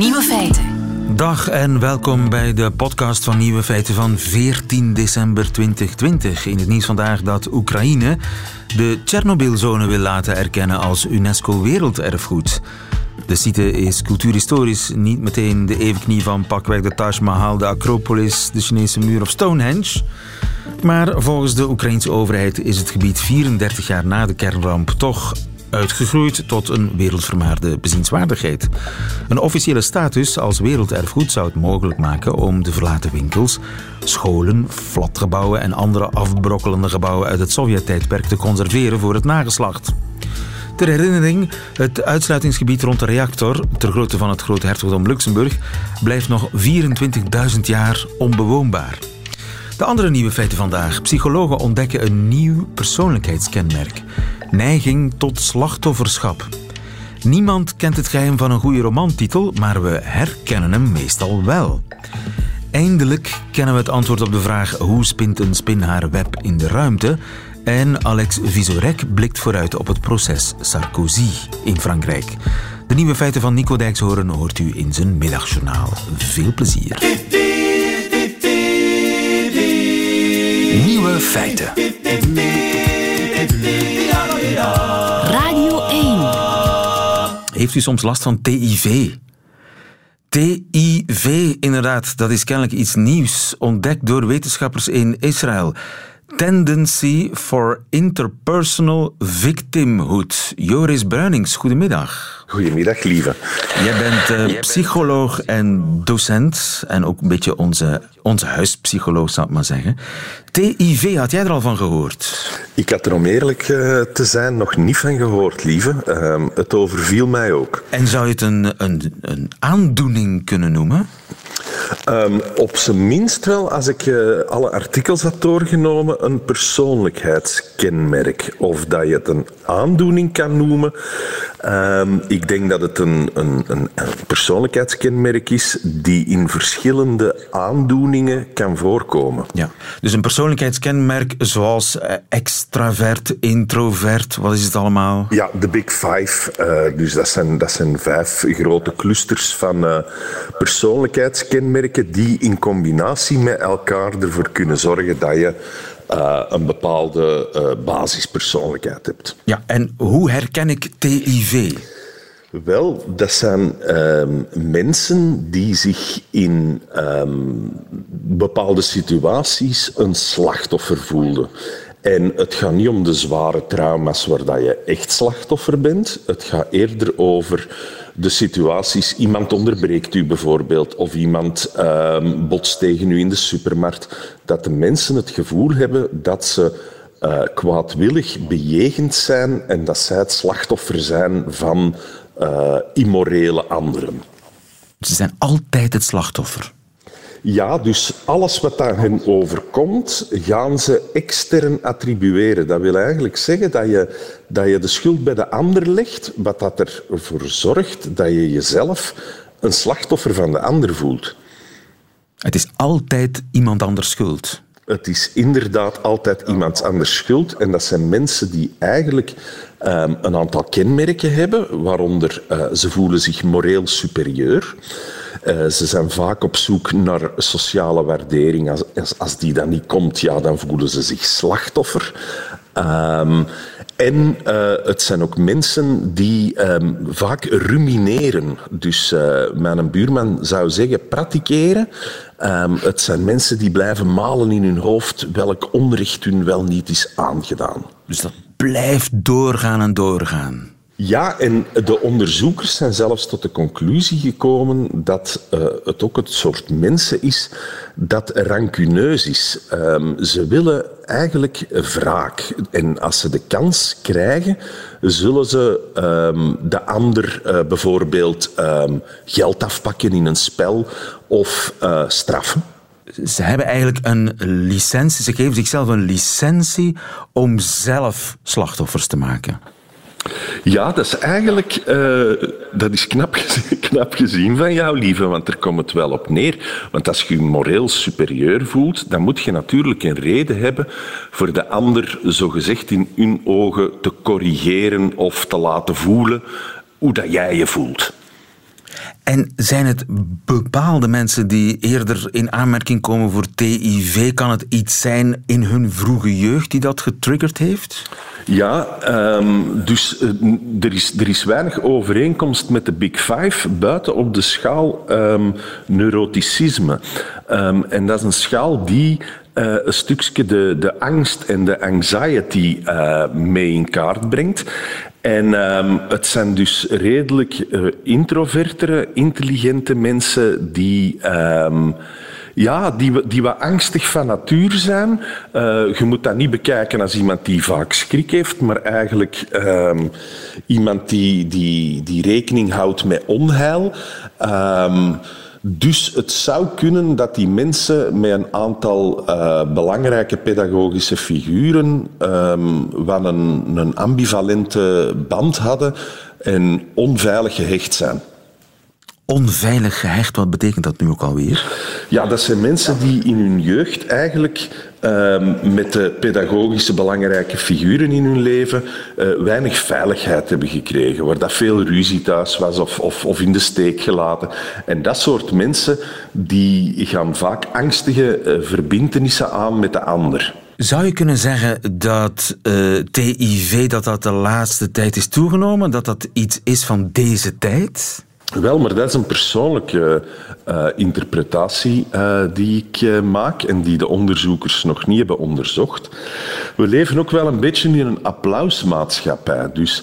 Nieuwe feiten. Dag en welkom bij de podcast van Nieuwe Feiten van 14 december 2020. In het nieuws vandaag dat Oekraïne de Tsjernobylzone wil laten erkennen als UNESCO Werelderfgoed. De site is cultuurhistorisch niet meteen de evenknie van pakweg de Taj Mahal, de Acropolis, de Chinese muur of Stonehenge. Maar volgens de Oekraïnse overheid is het gebied 34 jaar na de kernramp toch uitgegroeid tot een wereldvermaarde bezienswaardigheid. Een officiële status als werelderfgoed zou het mogelijk maken om de verlaten winkels, scholen, flatgebouwen en andere afbrokkelende gebouwen uit het Sovjet-tijdperk te conserveren voor het nageslacht. Ter herinnering, het uitsluitingsgebied rond de reactor, ter grootte van het Grote Hertogdom Luxemburg, blijft nog 24.000 jaar onbewoonbaar. De andere nieuwe feiten vandaag. Psychologen ontdekken een nieuw persoonlijkheidskenmerk. Neiging tot slachtofferschap. Niemand kent het geheim van een goede romantitel, maar we herkennen hem meestal wel. Eindelijk kennen we het antwoord op de vraag hoe spint een spin haar web in de ruimte. En Alex Visorek blikt vooruit op het proces Sarkozy in Frankrijk. De nieuwe feiten van Nico Dijkshoorn hoort u in zijn middagjournaal. Veel plezier. Nieuwe feiten. Heeft u soms last van TIV? TIV, inderdaad, dat is kennelijk iets nieuws, ontdekt door wetenschappers in Israël. Tendency for Interpersonal Victimhood. Joris Bruinings, goedemiddag. Goedemiddag, lieve. Jij bent uh, psycholoog en docent en ook een beetje onze, onze huispsycholoog, zou ik maar zeggen. TIV, had jij er al van gehoord? Ik had er om eerlijk uh, te zijn nog niet van gehoord, lieve. Uh, het overviel mij ook. En zou je het een, een, een aandoening kunnen noemen? Um, op zijn minst wel, als ik uh, alle artikels had doorgenomen, een persoonlijkheidskenmerk. Of dat je het een aandoening kan noemen. Um, ik denk dat het een, een, een, persoonlijkheidskenmerk is die in verschillende aandoeningen kan voorkomen. Ja, dus een persoonlijkheidskenmerk zoals uh, extravert, introvert, wat is het allemaal? Ja, de Big Five. Uh, dus dat zijn, dat zijn vijf grote clusters van uh, persoonlijkheidskenmerken die in combinatie met elkaar ervoor kunnen zorgen dat je uh, een bepaalde uh, basispersoonlijkheid hebt. Ja, en hoe herken ik TIV? Wel, dat zijn um, mensen die zich in um, bepaalde situaties een slachtoffer voelden. En het gaat niet om de zware trauma's waar dat je echt slachtoffer bent. Het gaat eerder over de situaties. Iemand onderbreekt u bijvoorbeeld, of iemand um, botst tegen u in de supermarkt. Dat de mensen het gevoel hebben dat ze uh, kwaadwillig bejegend zijn en dat zij het slachtoffer zijn van uh, immorele anderen. Ze zijn altijd het slachtoffer. Ja, dus alles wat aan hen overkomt, gaan ze extern attribueren. Dat wil eigenlijk zeggen dat je, dat je de schuld bij de ander legt, wat dat ervoor zorgt dat je jezelf een slachtoffer van de ander voelt. Het is altijd iemand anders schuld. Het is inderdaad altijd iemand anders schuld. En dat zijn mensen die eigenlijk um, een aantal kenmerken hebben, waaronder uh, ze voelen zich moreel superieur. Uh, ze zijn vaak op zoek naar sociale waardering. Als, als, als, die dan niet komt, ja, dan voelen ze zich slachtoffer. Um, en uh, het zijn ook mensen die um, vaak rumineren. Dus uh, mijn buurman zou zeggen pratikeren. Um, het zijn mensen die blijven malen in hun hoofd welk onrecht hun wel niet is aangedaan. Dus dat blijft doorgaan en doorgaan. Ja, en de onderzoekers zijn zelfs tot de conclusie gekomen dat uh, het ook het soort mensen is dat rancuneus is. Um, ze willen eigenlijk wraak. En als ze de kans krijgen, zullen ze um, de ander uh, bijvoorbeeld um, geld afpakken in een spel of uh, straffen ze hebben eigenlijk een licentie, ze geven zichzelf een licentie om zelf slachtoffers te maken. Ja, dat is eigenlijk uh, dat is knap, knap gezien van jou, lieve, want er komt het wel op neer. Want als je je moreel superieur voelt, dan moet je natuurlijk een reden hebben voor de ander, zogezegd in hun ogen, te corrigeren of te laten voelen hoe dat jij je voelt. En zijn het bepaalde mensen die eerder in aanmerking komen voor TIV? Kan het iets zijn in hun vroege jeugd die dat getriggerd heeft? Ja, um, dus uh, er, is, er is weinig overeenkomst met de Big Five buiten op de schaal um, neuroticisme. Um, en dat is een schaal die uh, een stukje de, de angst en de anxiety uh, mee in kaart brengt. En het zijn dus redelijk uh, introvertere, intelligente mensen die. Ja, die, die wat angstig van natuur zijn. Uh, je moet dat niet bekijken als iemand die vaak schrik heeft, maar eigenlijk um, iemand die, die, die rekening houdt met onheil. Um, dus het zou kunnen dat die mensen met een aantal uh, belangrijke pedagogische figuren um, wat een, een ambivalente band hadden en onveilig gehecht zijn onveilig gehecht. Wat betekent dat nu ook alweer? Ja, dat zijn mensen die in hun jeugd eigenlijk uh, met de pedagogische belangrijke figuren in hun leven uh, weinig veiligheid hebben gekregen. Waar dat veel ruzie thuis was of, of, of, in de steek gelaten. En dat soort mensen die gaan vaak angstige uh, verbindenissen aan met de ander. Zou je kunnen zeggen dat uh, TIV dat dat de laatste tijd is toegenomen? Dat dat iets is van deze tijd? Wel, maar dat is een persoonlijke uh, interpretatie uh, die ik uh, maak en die de onderzoekers nog niet hebben onderzocht. We leven ook wel een beetje in een applausmaatschappij. Dus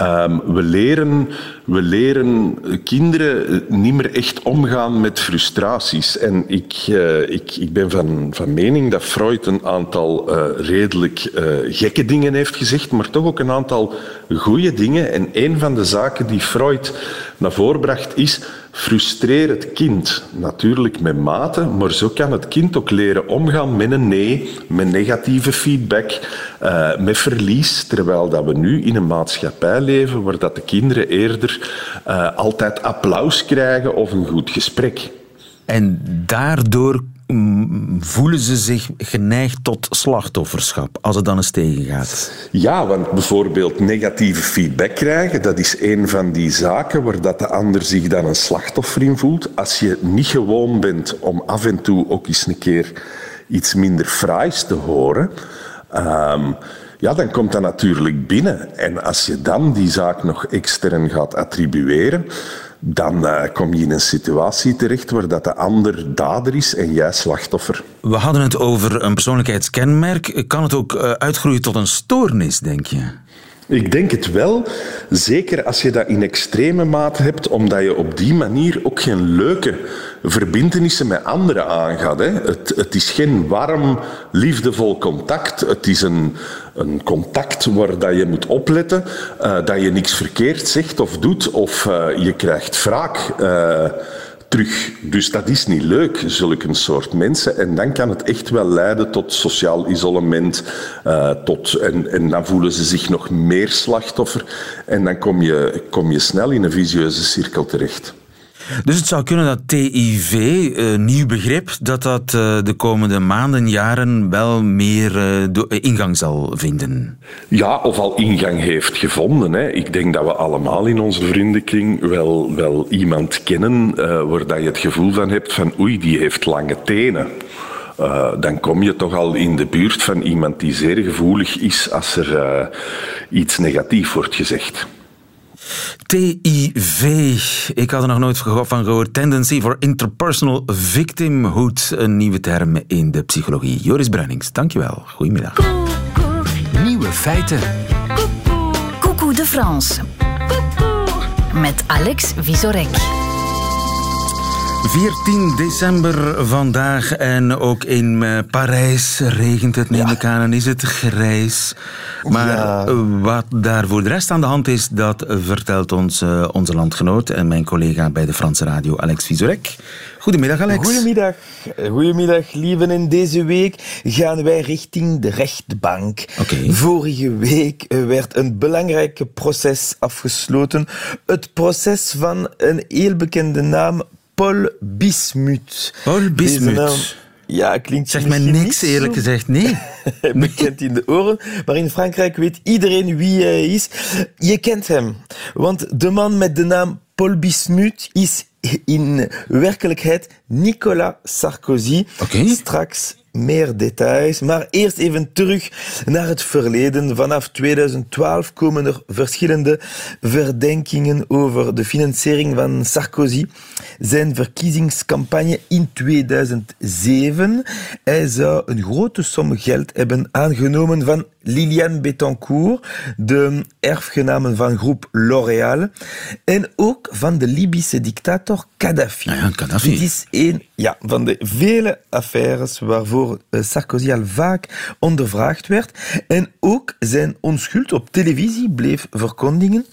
Um, we, leren, we leren kinderen niet meer echt omgaan met frustraties. En ik, uh, ik, ik ben van, van mening dat Freud een aantal uh, redelijk uh, gekke dingen heeft gezegd, maar toch ook een aantal goede dingen. En een van de zaken die Freud naar voren bracht is frustreer het kind. Natuurlijk met mate, maar zo kan het kind ook leren omgaan met een nee, met negatieve feedback, met verlies. Terwijl dat we nu in een maatschappij leven waar dat de kinderen eerder uh, altijd applaus krijgen of een goed gesprek. En daardoor voelen ze zich geneigd tot slachtofferschap als het dan eens tegengaat? Ja, want bijvoorbeeld negatieve feedback krijgen, dat is een van die zaken waar dat de ander zich dan een slachtoffer in voelt. Als je niet gewoon bent om af en toe ook eens een keer iets minder fraais te horen, um, ja, dan komt dat natuurlijk binnen. En als je dan die zaak nog extern gaat attribueren, dan uh, kom je in een situatie terecht waar dat de ander dader is en jij slachtoffer. We hadden het over een persoonlijkheidskenmerk. Kan het ook uh, uitgroeien tot een stoornis, denk je? Ik denk het wel, zeker als je dat in extreme mate hebt, omdat je op die manier ook geen leuke verbindenissen met anderen aangaat. Hè. Het, het is geen warm, liefdevol contact. Het is een, een contact waar dat je moet opletten, uh, dat je niks verkeerd zegt of doet, of uh, je krijgt wraak. Uh, terug. Dus dat is niet leuk, zulke soort mensen. En dan kan het echt wel leiden tot sociaal isolement. Tot, en, en dan voelen ze zich nog meer slachtoffer. En dan kom je, kom je snel in een visieuze cirkel terecht. Dus het zou kunnen dat TIV, een eh, nieuw begrip, dat dat uh, de komende maanden, jaren wel meer uh, ingang zal vinden. Ja, of al ingang heeft gevonden. Hè. Ik denk dat we allemaal in onze vriendenkring wel, wel iemand kennen waar dat je het gevoel van hebt van oei, die heeft lange tenen. Dan kom je toch al in de buurt van iemand die zeer gevoelig is als er iets negatief wordt gezegd. TIV, ik had er nog nooit van gehoord. Tendency for Interpersonal Victimhood, een nieuwe term in de psychologie. Joris Bruinings, dankjewel. Goedemiddag. Nieuwe feiten. Coucou de France. Met Alex Visorek. 14 december vandaag en ook in uh, Parijs regent het, neem ik aan, en is het grijs. Maar ja. wat daar voor de rest aan de hand is, dat vertelt ons uh, onze landgenoot en mijn collega bij de Franse radio, Alex Visorek. Goedemiddag, Alex. Goedemiddag. Goedemiddag, lieven. In deze week gaan wij richting de rechtbank. Okay. Vorige week werd een belangrijk proces afgesloten. Het proces van een heel bekende naam, Paul Bismuth. Paul Bismuth. Ja, klinkt Zegt mij niks, eerlijk gezegd. Nee. Bekend in de oren. Maar in Frankrijk weet iedereen wie hij is. Je kent hem. Want de man met de naam Paul Bismuth is in werkelijkheid Nicolas Sarkozy. Oké. Straks meer details. Maar eerst even terug naar het verleden. Vanaf 2012 komen er verschillende verdenkingen over de financiering van Sarkozy. Zijn verkiezingscampagne in 2007. Hij zou een grote som geld hebben aangenomen van Liliane Bettencourt, de erfgenamen van groep L'Oréal, en ook van de Libische dictator Gaddafi. Ja, Gaddafi. Dit is een ja, van de vele affaires waarvoor eh, Sarkozy al vaak ondervraagd werd en ook zijn onschuld op televisie bleef verkondigen.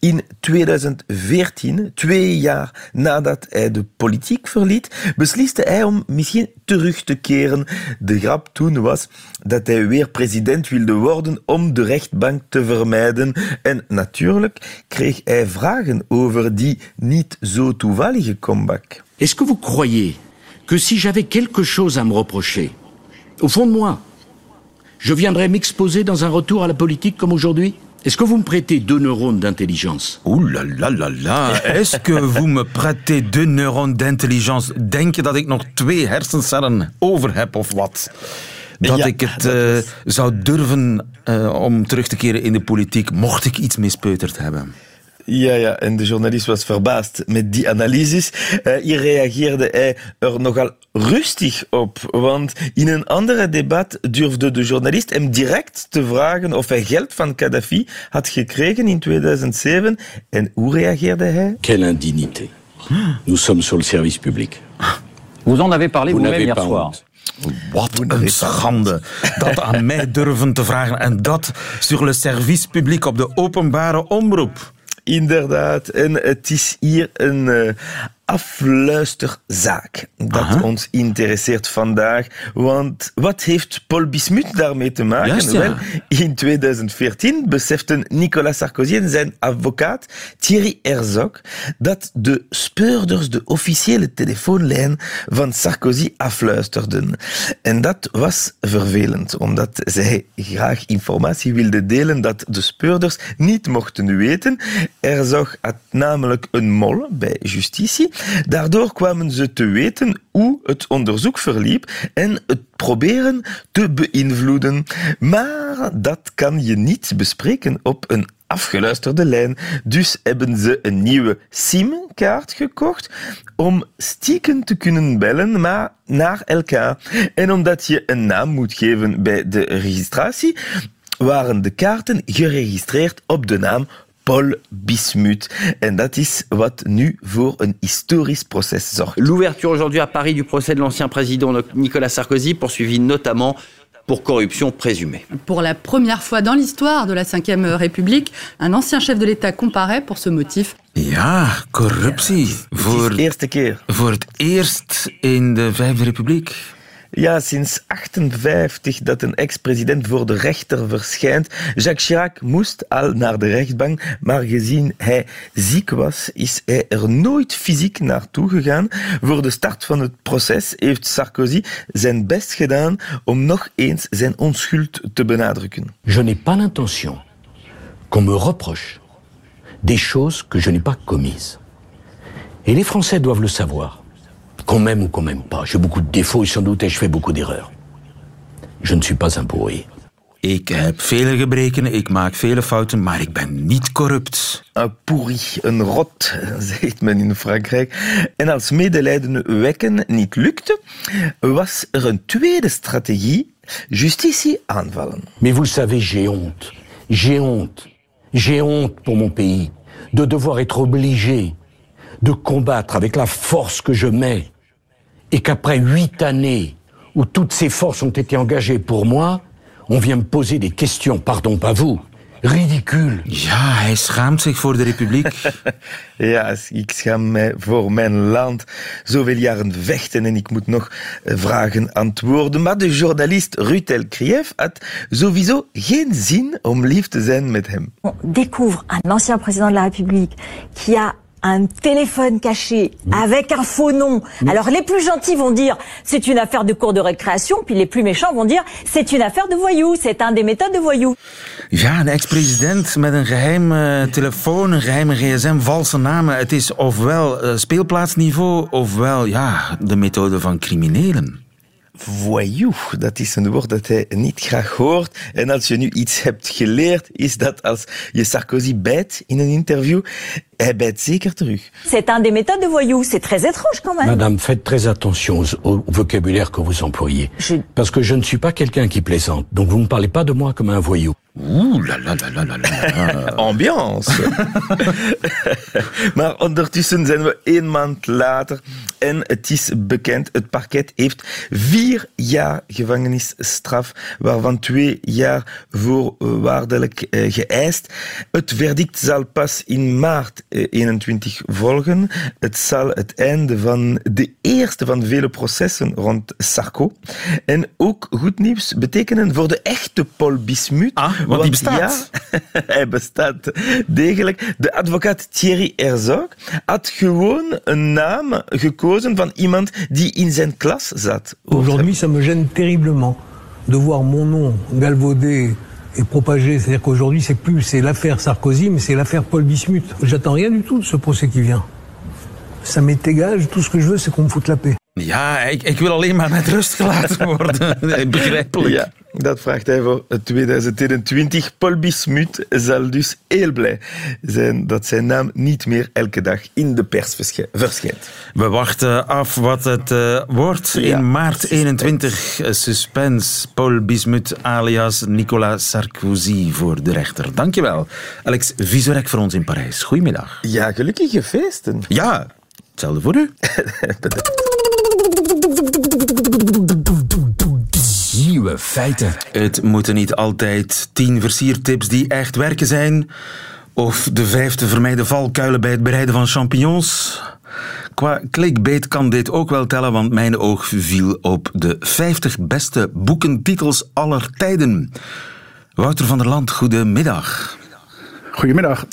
In 2014, twee jaar nadat hij de politiek verliet, besliste hij om misschien terug te keren. De grap toen was dat hij weer president wilde worden om de rechtbank te vermijden. En natuurlijk kreeg hij vragen over die niet zo toevallige comeback. Est-ce que vous croyez que si j'avais quelque chose à me reprocher, au fond de moi, je viendrais m'exposer dans un retour à la politique comme aujourd'hui Est-ce que vous me prêtez deux neurones d'intelligence Oeh la la la la. Est-ce que vous me prêtez deux neurones d'intelligence? Denk je dat ik nog twee hersencellen over heb of wat? Dat Ja, ik het dat eh, is- zou durven eh, om terug te keren in de politiek, mocht ik iets mispeuterd hebben. Ja, ja, en de journalist was verbaasd met die analyses. Eh, hier reageerde hij er nogal rustig op, want in een andere debat durfde de journalist hem direct te vragen of hij geld van Gaddafi had gekregen in 2007. En hoe reageerde hij? Quelle indignité. Nous sommes sur le service public. Vous en avez parlé Vous vous-même hier soir. honte. Wat een schande. Dat aan mij durven te vragen. En dat sur le service public op de openbare omroep. Inderdaad, en het is hier een eh, afluisterzaak dat Aha. ons interesseert vandaag. Want wat heeft Paul Bismuth daarmee te maken? Juist, ja. Wel, in 2014 beseften Nicolas Sarkozy en zijn advocaat Thierry Herzog dat de speurders de officiële telefoonlijn van Sarkozy afluisterden. En dat was vervelend, omdat zij graag informatie wilden delen dat de speurders niet mochten weten. Herzog had namelijk een mol bij justitie. Daardoor kwamen ze te weten hoe het onderzoek verliep en het proberen te beïnvloeden. Maar dat kan je niet bespreken op een afgeluisterde lijn. Dus hebben ze een nieuwe SIM-kaart gekocht om stiekem te kunnen bellen, maar naar elkaar. En omdat je een naam moet geven bij de registratie, waren de kaarten geregistreerd op de naam Paul Bismuth. En dat is wat nu voor een historisch proces zorgt. L'ouverture aujourd'hui à Paris du procès de l'ancien président Nicolas Sarkozy, poursuivi notamment pour corruption présumée. Pour la première fois dans l'histoire de la Ve République, un ancien chef de l'État comparaît pour ce motif. Ja, corruptie. Voor, voor het eerst in de Vijfde Republiek. Ja, sinds 58 dat een ex-president voor de rechter verschijnt. Jacques Chirac moest al naar de rechtbank, maar gezien hij ziek was, is hij er nooit fysiek naartoe gegaan. Voor de start van het proces heeft Sarkozy zijn best gedaan om nog eens zijn onschuld te benadrukken. Je n'ai pas l'intention qu'on me reproche des choses que je n'ai pas commises. Et les Français doivent le savoir. Qu'on m'aime ou qu'on m'aime pas. J'ai beaucoup de défauts et sans doute ai-je fait beaucoup d'erreurs. Je ne suis pas un pourri. Ik heb vele gebreken, ik maak vele fouten, maar ik ben niet corrupt. Un pourri, een rot, zegt men in Frankrijk. En als medelijden wekken niet lukte, was er een tweede strategie, justitie aanvallen. Mais vous le savez, j'ai honte. J'ai honte. J'ai honte pour mon pays de devoir être obligé de combattre avec la force que je mets et qu'après huit années où toutes ces forces ont été engagées pour moi, on vient me poser des questions, pardon, pas vous, ridicules. Ja, hij schaamt zich voor de Republiek. Ja, ik schaam mij voor mijn land. Zoveel jaren vechten en ik moet nog eh, vragen antwoorden. Maar de journalist Ruth Elkrieff had sowieso geen zin om lief te zijn met hem. On découvre un ancien président de la République qui a un téléphone caché avec un faux nom. Alors les plus gentils vont dire c'est une affaire de cours de récréation, puis les plus méchants vont dire c'est une affaire de voyous, c'est un des méthodes de voyous. Ja, een ex-president met een geheim uh, telefoon, een geheime gsm, valse namen. Het is ofwel uh, speelplaatsniveau, ofwel ja, de methode van criminelen. Voyou. Dat is een woord dat hij niet graag hoort. En als je nu iets hebt geleerd, is dat als je Sarkozy bijt in een interview, hij bijt zeker terug. C'est un des méthodes de voyou. C'est très étrange quand même. Madame, faites très attention au vocabulaire que vous employez. Je... Parce que je ne suis pas quelqu'un qui plaisante. Donc vous ne parlez pas de moi comme un voyou. Oeh, la la la la la. Ambiance. maar ondertussen zijn we één maand later en het is bekend. Het parket heeft vier jaar gevangenisstraf, waarvan twee jaar voorwaardelijk eh, geëist. Het verdict zal pas in maart 21 eh, volgen. Het zal het einde van de eerste van vele processen rond Sarko. En ook goed nieuws betekenen voor de echte Paul Bismuth. Ah, want die bestaat. Ja, hij bestaat degelijk. De advocaat Thierry Herzog had gewoon een naam gekozen van iemand die in zijn klas zat. Aujourd'hui, ça me gêne terriblement de voir mon nom galvaudé et propagé. C'est-à-dire qu'aujourd'hui, c'est plus c'est l'affaire Sarkozy, mais c'est l'affaire Paul Bismuth. J'attends rien du tout de ce procès qui vient. Ça m'est égal. Tout ce que je veux, c'est qu'on me foute la paix. Ja, ik, ik wil alleen maar met rust gelaten worden. Begrijpelijk. Ja, dat vraagt hij voor 2021. Paul Bismuth zal dus heel blij zijn dat zijn naam niet meer elke dag in de pers verschijnt. We wachten af wat het uh, wordt. Ja. In maart 21 suspense. Paul Bismuth alias Nicolas Sarkozy voor de rechter. Dankjewel. Alex Visorek voor ons in Parijs. Goedemiddag. Ja, gelukkige feesten. Ja, hetzelfde voor u. Nieuwe feiten. Het moeten niet altijd tien versiertips die echt werken zijn. Of de vijfde vermijden valkuilen bij het bereiden van champignons. Qua clickbait kan dit ook wel tellen, want mijn oog viel op de 50 beste boekentitels aller tijden. Wouter van der Land, goedemiddag. Goedemiddag.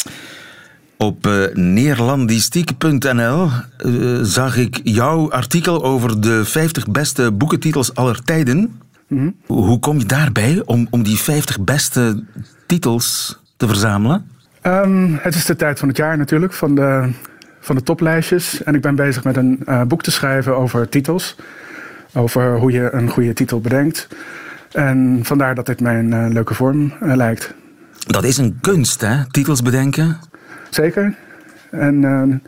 Op uh, neerlandistiek.nl uh, zag ik jouw artikel over de 50 beste boekentitels aller tijden. Mm -hmm. Hoe kom je daarbij om, om die 50 beste titels te verzamelen? Um, het is de tijd van het jaar natuurlijk, van de, van de toplijstjes. En ik ben bezig met een uh, boek te schrijven over titels. Over hoe je een goede titel bedenkt. En vandaar dat dit mij een leuke vorm lijkt. Dat is een kunst, hè? Titels bedenken. Zeker. En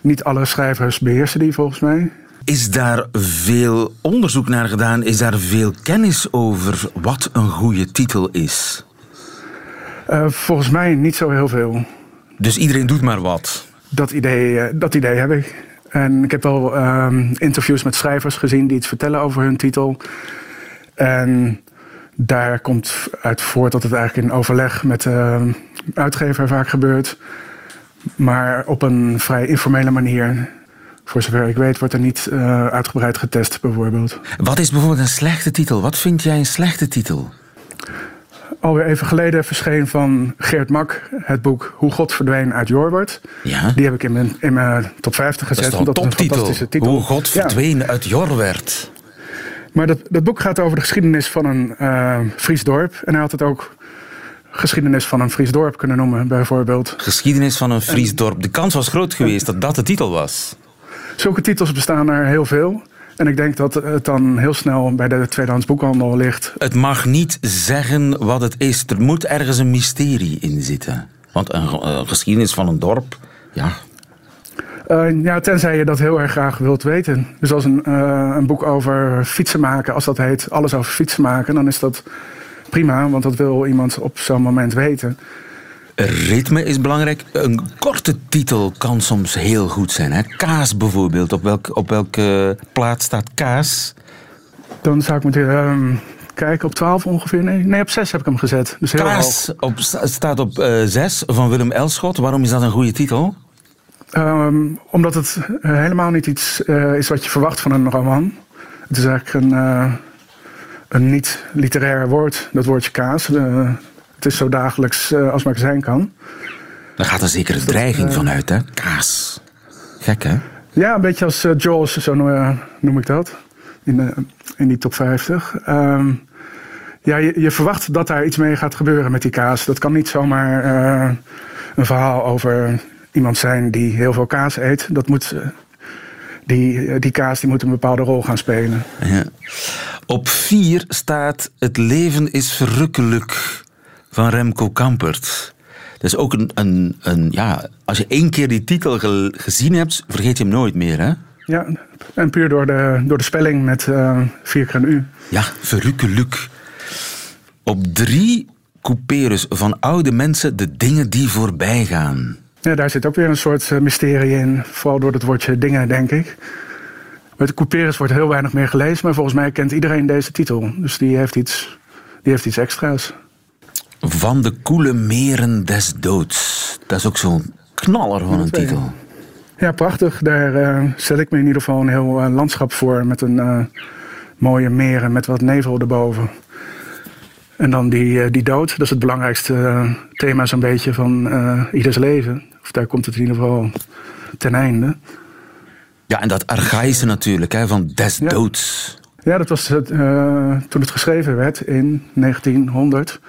niet alle schrijvers beheersen die volgens mij. Is daar veel onderzoek naar gedaan? Is daar veel kennis over wat een goede titel is? Uh, volgens mij niet zo heel veel. Dus iedereen doet maar wat? Dat idee, uh, dat idee heb ik. En ik heb wel interviews met schrijvers gezien die iets vertellen over hun titel. En daar komt uit voort dat het eigenlijk in overleg met de uitgever vaak gebeurt. Maar op een vrij informele manier. Voor zover ik weet wordt er niet uh, uitgebreid getest, bijvoorbeeld. Wat is bijvoorbeeld een slechte titel? Wat vind jij een slechte titel? Alweer even geleden verscheen van Geert Mak het boek Hoe God verdween uit Jorwert. Ja. Die heb ik in mijn, in mijn top 50 gezet. Dat is een toptitel? titel. Hoe God verdween ja. uit Jorwert. Maar dat, dat boek gaat over de geschiedenis van een uh, Fries dorp. En hij had het ook geschiedenis van een Fries dorp kunnen noemen, bijvoorbeeld. Geschiedenis van een Fries dorp. De kans was groot geweest dat dat de titel was. Zulke titels bestaan er heel veel. En ik denk dat het dan heel snel bij de tweedehands boekhandel ligt. Het mag niet zeggen wat het is. Er moet ergens een mysterie in zitten. Want een, een geschiedenis van een dorp, ja. Uh, ja, tenzij je dat heel erg graag wilt weten. Dus als een, uh, een boek over fietsen maken, als dat heet alles over fietsen maken, dan is dat prima, want dat wil iemand op zo'n moment weten. Ritme is belangrijk. Een korte titel kan soms heel goed zijn. Hè? Kaas bijvoorbeeld. Op, welk, op welke plaats staat kaas? Dan zou ik moeten uh, kijken. Op 12 ongeveer. Nee, nee, op 6 heb ik hem gezet. Dus heel kaas op, staat op uh, 6 van Willem Elschot. Waarom is dat een goede titel? Um, omdat het helemaal niet iets uh, is wat je verwacht van een roman. Het is eigenlijk een uh, een niet-literair woord, dat woordje kaas. Uh, het is zo dagelijks uh, als maar zijn kan. Daar gaat er zeker een dreiging uh, van uit, hè? Kaas. Gek, hè? Ja, een beetje als uh, Jaws, zo noem ik dat. In, in die top 50. Ehm, ja, je, je, verwacht dat daar iets mee gaat gebeuren met die kaas. Dat kan niet zomaar een verhaal over iemand zijn die heel veel kaas eet. Dat moet, die, die kaas die moet een bepaalde rol gaan spelen. Ja. Op vier staat Het leven is verrukkelijk van Remco Kampert. Dat is ook een, een, een ja, als je één keer die titel gezien hebt, vergeet je hem nooit meer, hè? Ja, en puur door de, door de spelling met uh, U. Ja, verrukkelijk. Op drie couperus van oude mensen de dingen die voorbij gaan. Ja, daar zit ook weer een soort eh, mysterie in. Vooral door het woordje dingen, denk ik. Met de couperus wordt heel weinig meer gelezen, maar volgens mij kent iedereen deze titel. Dus die heeft iets, die heeft iets extra's. Van de koele meren des doods. Dat is ook zo'n knaller van een titel. Ja, prachtig. Daar uh, zet ik me in ieder geval een heel uh, landschap voor. Met een uh, mooie meren met wat nevel erboven. En dan die, die dood. Dat is het belangrijkste thema zo'n beetje van ieders leven. Of daar komt het in ieder geval ten einde. Ja, en dat archaïsche natuurlijk, hè, van des ja. doods. Ja, dat was het, toen het geschreven werd in 1900.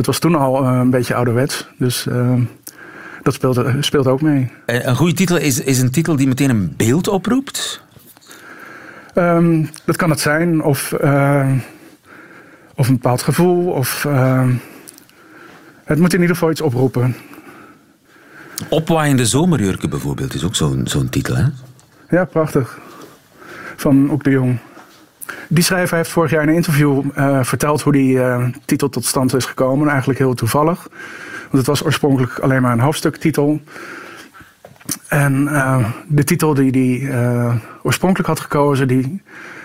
Dat was toen al een beetje ouderwets. Dus dat speelt, speelt ook mee. Een goede titel is, is een titel die meteen een beeld oproept? Um, dat kan het zijn, of, uh, of een bepaald gevoel. Of, uh, het moet in ieder geval iets oproepen. Opwaaiende zomerjurken bijvoorbeeld is ook zo'n zo'n titel, hè? Ja, prachtig. Van Ook de Jong. Die schrijver heeft vorig jaar in een interview uh, verteld hoe die titel tot stand is gekomen. Eigenlijk heel toevallig. Want het was oorspronkelijk alleen maar een hoofdstuktitel. En uh, de titel die hij uh, oorspronkelijk had gekozen, die,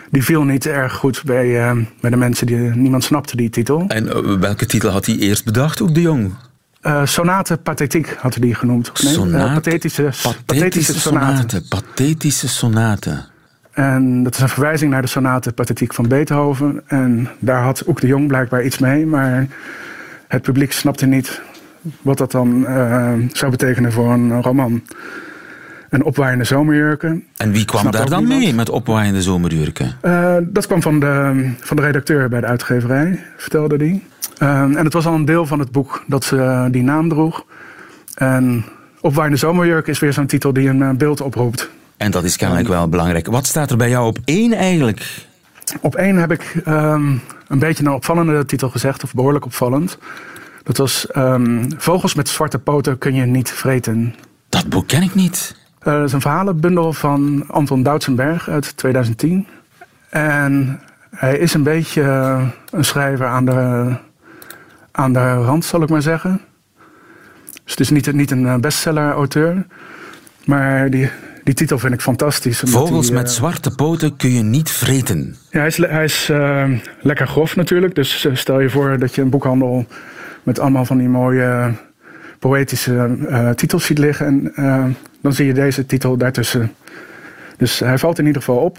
die viel niet erg goed bij, uh, bij de mensen. Die, niemand snapte die titel. En welke titel had hij eerst bedacht, ook de Jong? sonate Pathetiek had hij die genoemd. Nee, sonate, pathetische, pathetische, pathetische sonate. Pathetische sonate. En dat is een verwijzing naar de sonate Pathetiek van Beethoven. En daar had ook de Jong blijkbaar iets mee, maar het publiek snapte niet wat dat dan uh, zou betekenen voor een roman. En opwaaiende zomerjurken. En wie kwam daar dan mee met opwaaiende zomerjurken? Uh, dat kwam van de, van de redacteur bij de uitgeverij, vertelde die. Uh, en het was al een deel van het boek dat ze die naam droeg. En opwaaiende zomerjurken is weer zo'n titel die een beeld oproept. En dat is kennelijk wel belangrijk. Wat staat er bij jou op één eigenlijk? Op één heb ik um, een beetje een opvallende titel gezegd, of behoorlijk opvallend. Dat was um, Vogels met zwarte poten kun je niet vreten. Dat boek ken ik niet. Uh, dat is een verhalenbundel van Anton Doutsenberg uit 2010. En hij is een beetje een schrijver aan de, aan de rand, zal ik maar zeggen. Dus het is niet, niet een bestseller-auteur. Maar die, die titel vind ik fantastisch. Vogels die, met uh, zwarte poten kun je niet vreten. Ja, hij is, hij is uh, lekker grof natuurlijk. Dus stel je voor dat je een boekhandel met allemaal van die mooie poëtische uh, titels ziet liggen. En uh, dan zie je deze titel daartussen. Dus hij valt in ieder geval op.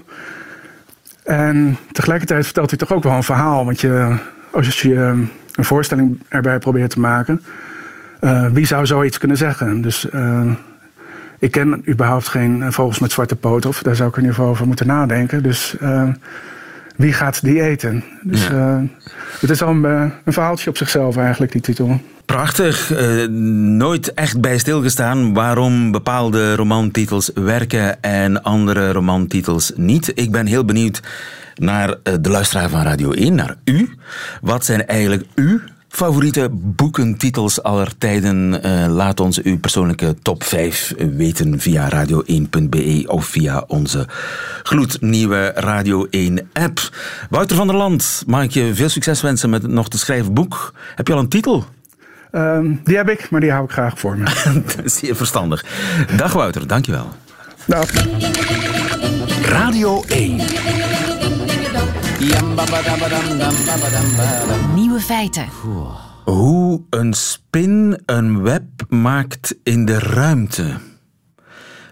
En tegelijkertijd vertelt hij toch ook wel een verhaal. Want je, als je een voorstelling erbij probeert te maken, uh, wie zou zoiets kunnen zeggen? Dus ik ken überhaupt geen vogels met zwarte poten, of daar zou ik in ieder geval over moeten nadenken. Dus wie gaat die eten? Dus ja. uh, het is al een, een, verhaaltje op zichzelf eigenlijk, die titel. Prachtig. Uh, nooit echt bij stilgestaan waarom bepaalde romantitels werken en andere romantitels niet. Ik ben heel benieuwd naar de luisteraar van Radio 1, naar u. Wat zijn eigenlijk uw favoriete boekentitels aller tijden? Uh, laat ons uw persoonlijke top 5 weten via radio1.be of via onze gloednieuwe Radio 1 app. Wouter van der Land, mag ik je veel succes wensen met het nog te schrijven boek. Heb je al een titel? Um, die heb ik, maar die hou ik graag voor me. Zeer verstandig. Dag Wouter, dankjewel. Dag. Radio 1. Nieuwe feiten. Hoe een spin een web maakt in de ruimte.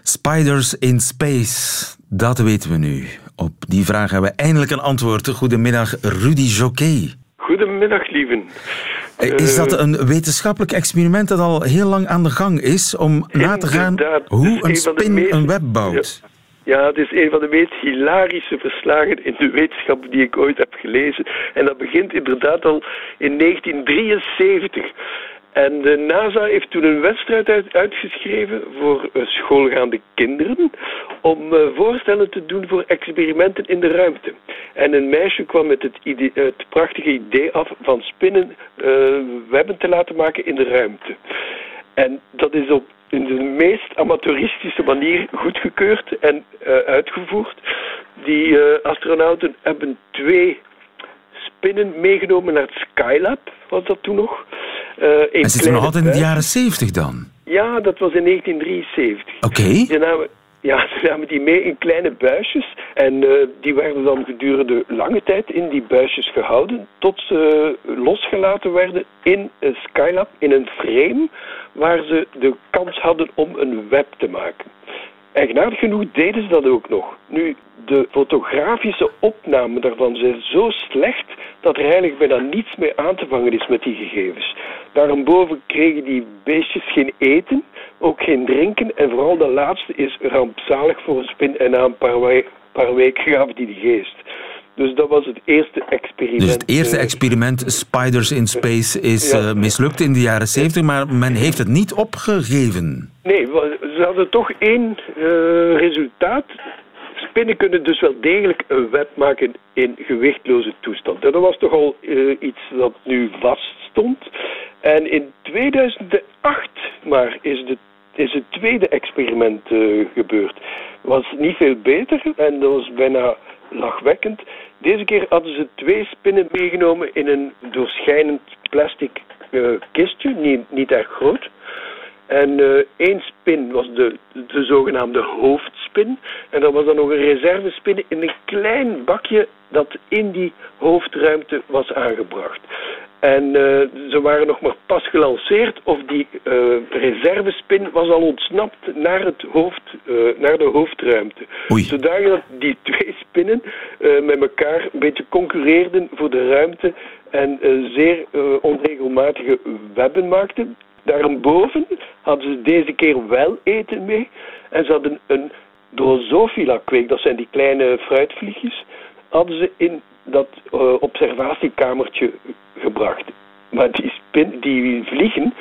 Spiders in space, dat weten we nu. Op die vraag hebben we eindelijk een antwoord. Goedemiddag, Rudy Jockey. Goedemiddag, lieven. Is dat een wetenschappelijk experiment dat al heel lang aan de gang is om na te gaan hoe een spin een web bouwt? Ja, het is een van de meest hilarische verslagen in de wetenschap die ik ooit heb gelezen. En dat begint inderdaad al in 1973. En de NASA heeft toen een wedstrijd uitgeschreven voor uh, schoolgaande kinderen om uh, voorstellen te doen voor experimenten in de ruimte. En een meisje kwam met het, het prachtige idee af van spinnen uh, webben te laten maken in de ruimte. En dat is op in de meest amateuristische manier goedgekeurd en uitgevoerd. Die astronauten hebben twee spinnen meegenomen naar het Skylab, was dat toen nog. Uh, en zitten we nog altijd in de jaren 70 dan? Ja, dat was in 1973. Oké. Okay. Ja, ze namen die mee in kleine buisjes. En uh, die werden dan gedurende lange tijd in die buisjes gehouden. Tot ze losgelaten werden in een Skylab, in een frame. Waar ze de kans hadden om een web te maken. Eigenaardig genoeg deden ze dat ook nog. Nu, de fotografische opnamen daarvan zijn zo slecht dat er eigenlijk bijna niets meer aan te vangen is met die gegevens. Daarboven kregen die beestjes geen eten, ook geen drinken en vooral de laatste is rampzalig voor een spin en na een paar, paar weken gaven die de geest. Dus dat was het eerste experiment. Dus het eerste experiment, Spiders in Space, is ja. uh, mislukt in de jaren 70, maar men heeft het niet opgegeven. Nee, ze hadden toch één uh, resultaat. Spinnen kunnen dus wel degelijk een web maken in gewichtloze toestand. En dat was toch al uh, iets dat nu vaststond. En in 2008 maar is, de, is het tweede experiment uh, gebeurd. Was niet veel beter en dat was bijna lachwekkend. Deze keer hadden ze twee spinnen meegenomen in een doorschijnend plastic uh, kistje, niet, niet erg groot. En uh, één spin was de, de zogenaamde hoofdspin. En er was dan nog een reservespin in een klein bakje dat in die hoofdruimte was aangebracht. En uh, ze waren nog maar pas gelanceerd of die uh, reservespin was al ontsnapt naar, het hoofd, uh, naar de hoofdruimte. Oei. Zodat die twee spinnen met elkaar een beetje concurreerden voor de ruimte en zeer onregelmatige webben maakten. Daarboven hadden ze deze keer wel eten mee. En ze hadden een Drosophila-kweek, dat zijn die kleine fruitvliegjes, hadden ze in dat uh, observatiekamertje gebracht. Maar die, die vliegen,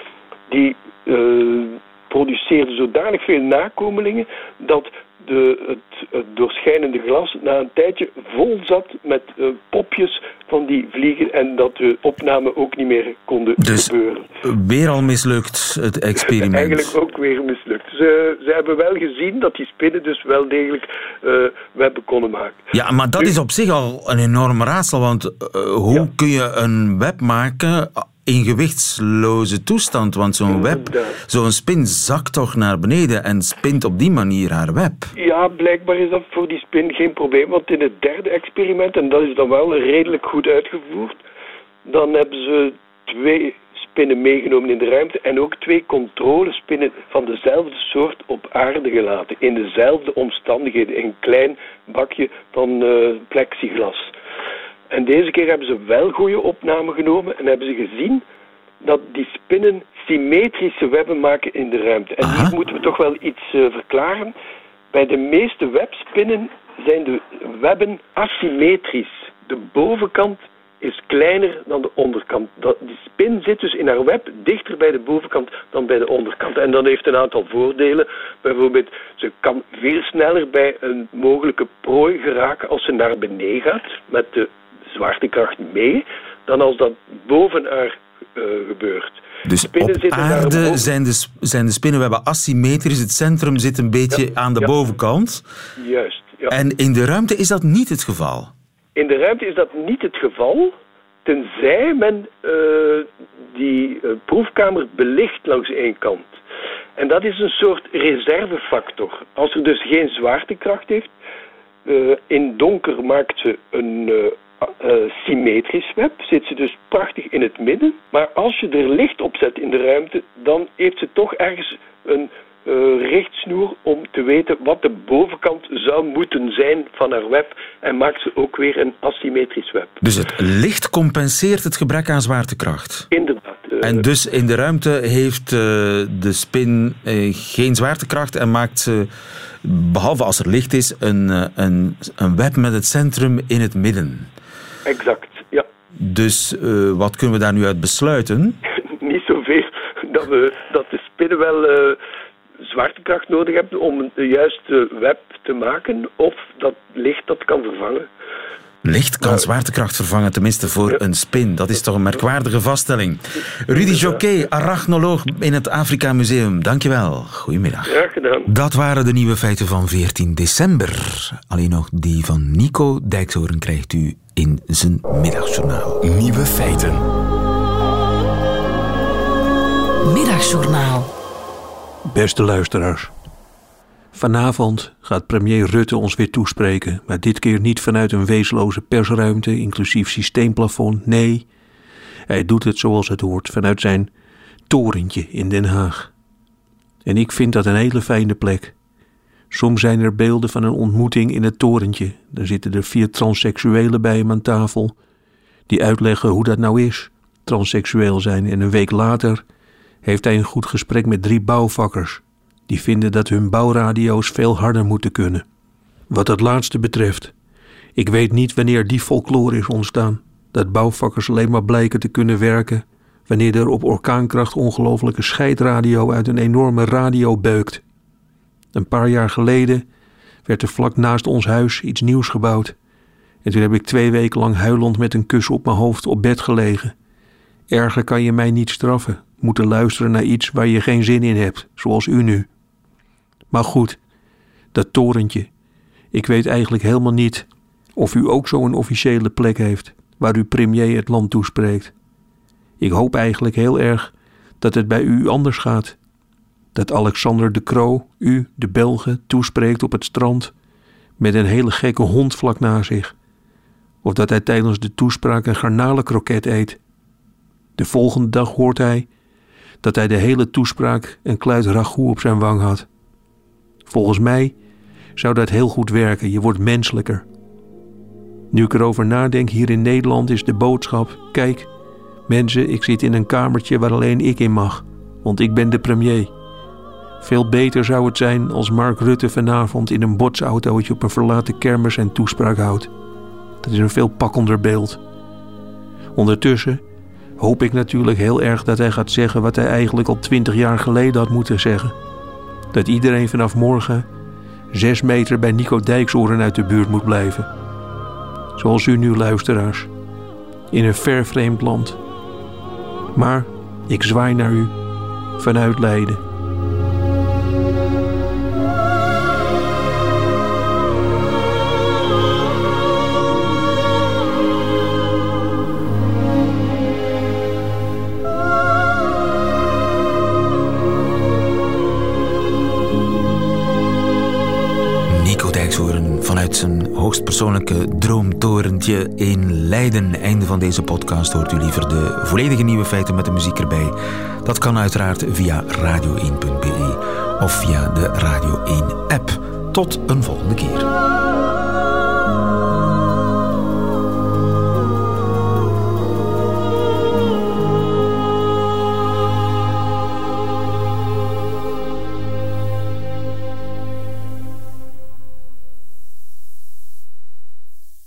die uh, produceerden zodanig veel nakomelingen dat de, het, het, doorschijnende glas na een tijdje vol zat met uh, popjes van die vliegen en dat de opname ook niet meer konden dus gebeuren. weer al mislukt het experiment? Eigenlijk ook weer mislukt. Ze, ze hebben wel gezien dat die spinnen dus wel degelijk uh, webben konden maken. Ja, maar dat is op zich al een enorm raadsel, want uh, hoe ja. kun je een web maken in gewichtsloze toestand. Want zo'n web, zo'n spin zakt toch naar beneden en spint op die manier haar web. Ja, blijkbaar is dat voor die spin geen probleem. Want in het derde experiment, en dat is dan wel redelijk goed uitgevoerd, dan hebben ze twee spinnen meegenomen in de ruimte en ook twee controlespinnen van dezelfde soort op aarde gelaten. In dezelfde omstandigheden, in een klein bakje van uh, plexiglas. En deze keer hebben ze wel goede opnamen genomen en hebben ze gezien dat die spinnen symmetrische webben maken in de ruimte. En hier moeten we toch wel iets uh, verklaren. Bij de meeste webspinnen zijn de webben asymmetrisch. De bovenkant is kleiner dan de onderkant. Dat, die spin zit dus in haar web dichter bij de bovenkant dan bij de onderkant. En dat heeft een aantal voordelen. Bijvoorbeeld, ze kan veel sneller bij een mogelijke prooi geraken als ze naar beneden gaat met de zwaartekracht mee dan als dat boven haar uh, gebeurt. Dus op aarde zijn de, zijn de spinnenwebben asymmetrisch. Het centrum zit een beetje ja, aan de ja. bovenkant. Juist. Ja. En in de ruimte is dat niet het geval? In de ruimte is dat niet het geval, tenzij men uh, die uh, proefkamer belicht langs één kant. En dat is een soort reservefactor. Als er dus geen zwaartekracht heeft, in donker maakt ze een uh, symmetrisch web, zit ze dus prachtig in het midden. Maar als je er licht op zet in de ruimte, dan heeft ze toch ergens een uh, richtsnoer om te weten wat de bovenkant zou moeten zijn van haar web en maakt ze ook weer een asymmetrisch web. Dus het licht compenseert het gebrek aan zwaartekracht? Inderdaad. Uh, en dus in de ruimte heeft uh, de spin geen zwaartekracht en maakt ze, behalve als er licht is, een, een, een web met het centrum in het midden. Exact, ja. Dus wat kunnen we daar nu uit besluiten? Niet zoveel dat, we, dat de spinnen wel zwaartekracht nodig hebt om de juiste web te maken, of dat licht dat kan vervangen. Licht kan zwaartekracht vervangen, tenminste voor een spin. Dat is toch een merkwaardige vaststelling. Rudy Joquet, arachnoloog in het Afrika Museum. Dankjewel. Goedemiddag. Graag gedaan. Dat waren de nieuwe feiten van 14 december. Alleen nog die van Nico Dijkshoorn krijgt u in zijn middagjournaal. Nieuwe feiten. Middagjournaal. Beste luisteraars. Vanavond gaat premier Rutte ons weer toespreken, maar dit keer niet vanuit een weesloze persruimte, inclusief systeemplafond. Nee, hij doet het zoals het hoort, vanuit zijn torentje in Den Haag. En ik vind dat een hele fijne plek. Soms zijn er beelden van een ontmoeting in het torentje. Daar zitten er vier transseksuelen bij hem aan tafel, die uitleggen hoe dat nou is, transseksueel zijn. En een week later heeft hij een goed gesprek met drie bouwvakkers. Die vinden dat hun bouwradio's veel harder moeten kunnen. Wat dat laatste betreft, ik weet niet wanneer die folklore is ontstaan. Dat bouwvakkers alleen maar blijken te kunnen werken wanneer er op orkaankracht ongelofelijke scheidradio uit een enorme radio beukt. Een paar jaar geleden werd er vlak naast ons huis iets nieuws gebouwd. En toen heb ik twee weken lang huilend met een kus op mijn hoofd op bed gelegen. Erger kan je mij niet straffen moeten luisteren naar iets waar je geen zin in hebt, zoals u nu. Maar goed, dat torentje. Ik weet eigenlijk helemaal niet of u ook zo'n officiële plek heeft waar uw premier het land toespreekt. Ik hoop eigenlijk heel erg dat het bij u anders gaat. Dat Alexander de Croo u, de Belgen, toespreekt op het strand met een hele gekke hond vlak naast zich. Of dat hij tijdens de toespraak een garnalenkroket eet. De volgende dag hoort hij dat hij de hele toespraak een kluit ragout op zijn wang had. Volgens mij zou dat heel goed werken. Je wordt menselijker. Nu ik erover nadenk, hier in Nederland is de boodschap: kijk, mensen, ik zit in een kamertje waar alleen ik in mag, want ik ben de premier. Veel beter zou het zijn als Mark Rutte vanavond in een botsautootje op een verlaten kermis zijn toespraak houdt. Dat is een veel pakkender beeld. Ondertussen hoop ik natuurlijk heel erg dat hij gaat zeggen wat hij eigenlijk al twintig jaar geleden had moeten zeggen. Dat iedereen vanaf morgen zes meter bij Nico Dijksoren uit de buurt moet blijven. Zoals u nu luisteraars. In een ver vreemd land. Maar ik zwaai naar u vanuit Leiden. Hoogstpersoonlijke droomtorentje in Leiden. Einde van deze podcast hoort u liever de volledige nieuwe feiten met de muziek erbij. Dat kan uiteraard via radio1.be of via de Radio 1 app. Tot een volgende keer.